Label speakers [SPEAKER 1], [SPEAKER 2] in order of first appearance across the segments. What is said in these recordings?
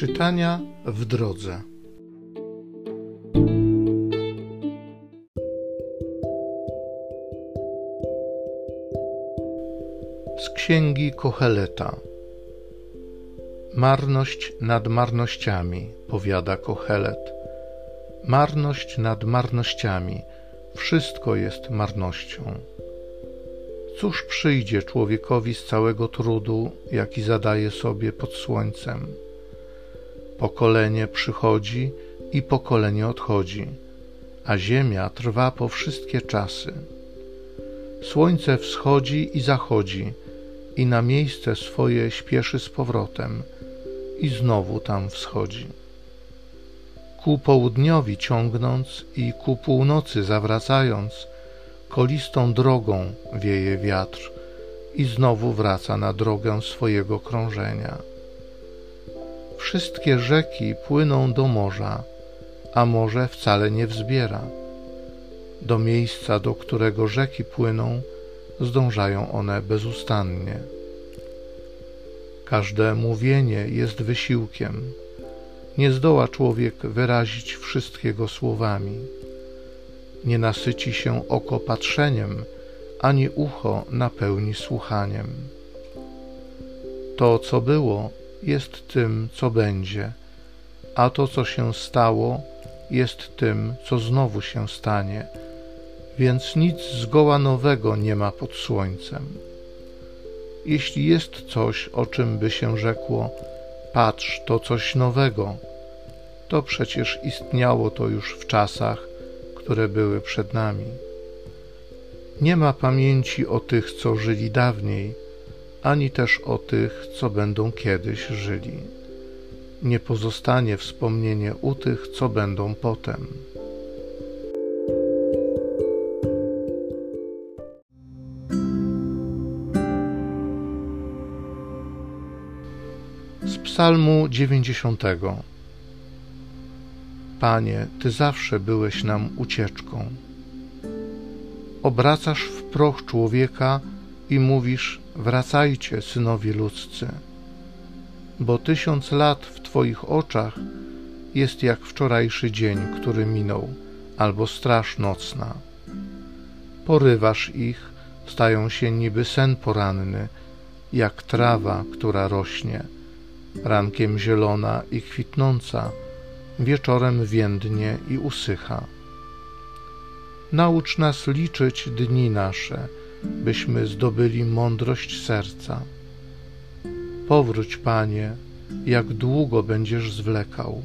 [SPEAKER 1] Czytania w drodze. Z księgi Kocheleta. Marność nad marnościami, powiada Kochelet. Marność nad marnościami, wszystko jest marnością. Cóż przyjdzie człowiekowi z całego trudu, jaki zadaje sobie pod słońcem? Pokolenie przychodzi i pokolenie odchodzi, a ziemia trwa po wszystkie czasy. Słońce wschodzi i zachodzi, i na miejsce swoje śpieszy z powrotem, i znowu tam wschodzi. Ku południowi ciągnąc i ku północy zawracając, kolistą drogą wieje wiatr i znowu wraca na drogę swojego krążenia. Wszystkie rzeki płyną do morza, a morze wcale nie wzbiera. Do miejsca, do którego rzeki płyną, zdążają one bezustannie. Każde mówienie jest wysiłkiem. Nie zdoła człowiek wyrazić wszystkiego słowami. Nie nasyci się oko patrzeniem, ani ucho napełni słuchaniem. To, co było, jest tym, co będzie, a to, co się stało, jest tym, co znowu się stanie, więc nic zgoła nowego nie ma pod słońcem. Jeśli jest coś, o czym by się rzekło, patrz, to coś nowego, to przecież istniało to już w czasach, które były przed nami. Nie ma pamięci o tych, co żyli dawniej, ani też o tych, co będą kiedyś żyli. Nie pozostanie wspomnienie u tych, co będą potem. Z Psalmu 90. Panie, Ty zawsze byłeś nam ucieczką. Obracasz w proch człowieka i mówisz: Wracajcie, synowie ludzcy, bo tysiąc lat w Twoich oczach jest jak wczorajszy dzień, który minął, albo straż nocna. Porywasz ich, stają się niby sen poranny, jak trawa, która rośnie, rankiem zielona i kwitnąca, wieczorem więdnie i usycha. Naucz nas liczyć dni nasze, byśmy zdobyli mądrość serca. Powróć, Panie, jak długo będziesz zwlekał,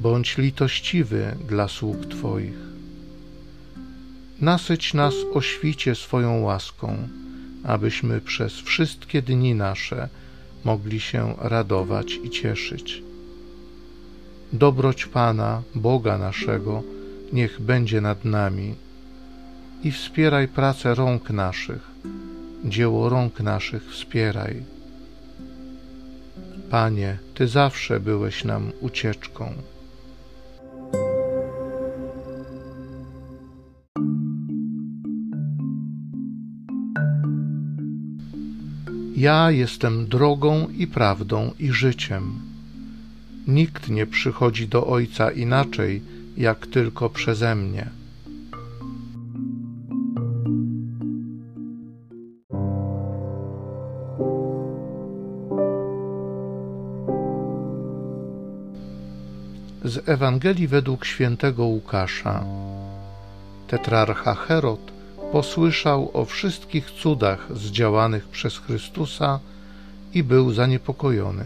[SPEAKER 1] bądź litościwy dla sług Twoich. Nasyć nas o świcie swoją łaską, abyśmy przez wszystkie dni nasze mogli się radować i cieszyć. Dobroć Pana, Boga naszego, niech będzie nad nami i wspieraj pracę rąk naszych, dzieło rąk naszych wspieraj. Panie, Ty zawsze byłeś nam ucieczką. Ja jestem drogą i prawdą i życiem. Nikt nie przychodzi do Ojca inaczej, jak tylko przeze mnie. Z Ewangelii według świętego Łukasza. Tetrarcha Herod posłyszał o wszystkich cudach zdziałanych przez Chrystusa i był zaniepokojony.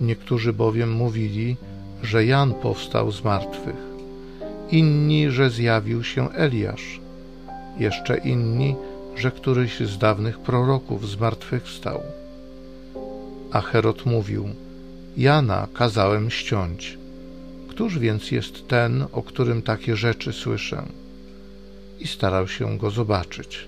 [SPEAKER 1] Niektórzy bowiem mówili, że Jan powstał z martwych, inni, że zjawił się Eliasz, jeszcze inni, że któryś z dawnych proroków zmartwychwstał. A Herod mówił: Jana kazałem ściąć. Któż więc jest ten, o którym takie rzeczy słyszę? I starał się go zobaczyć.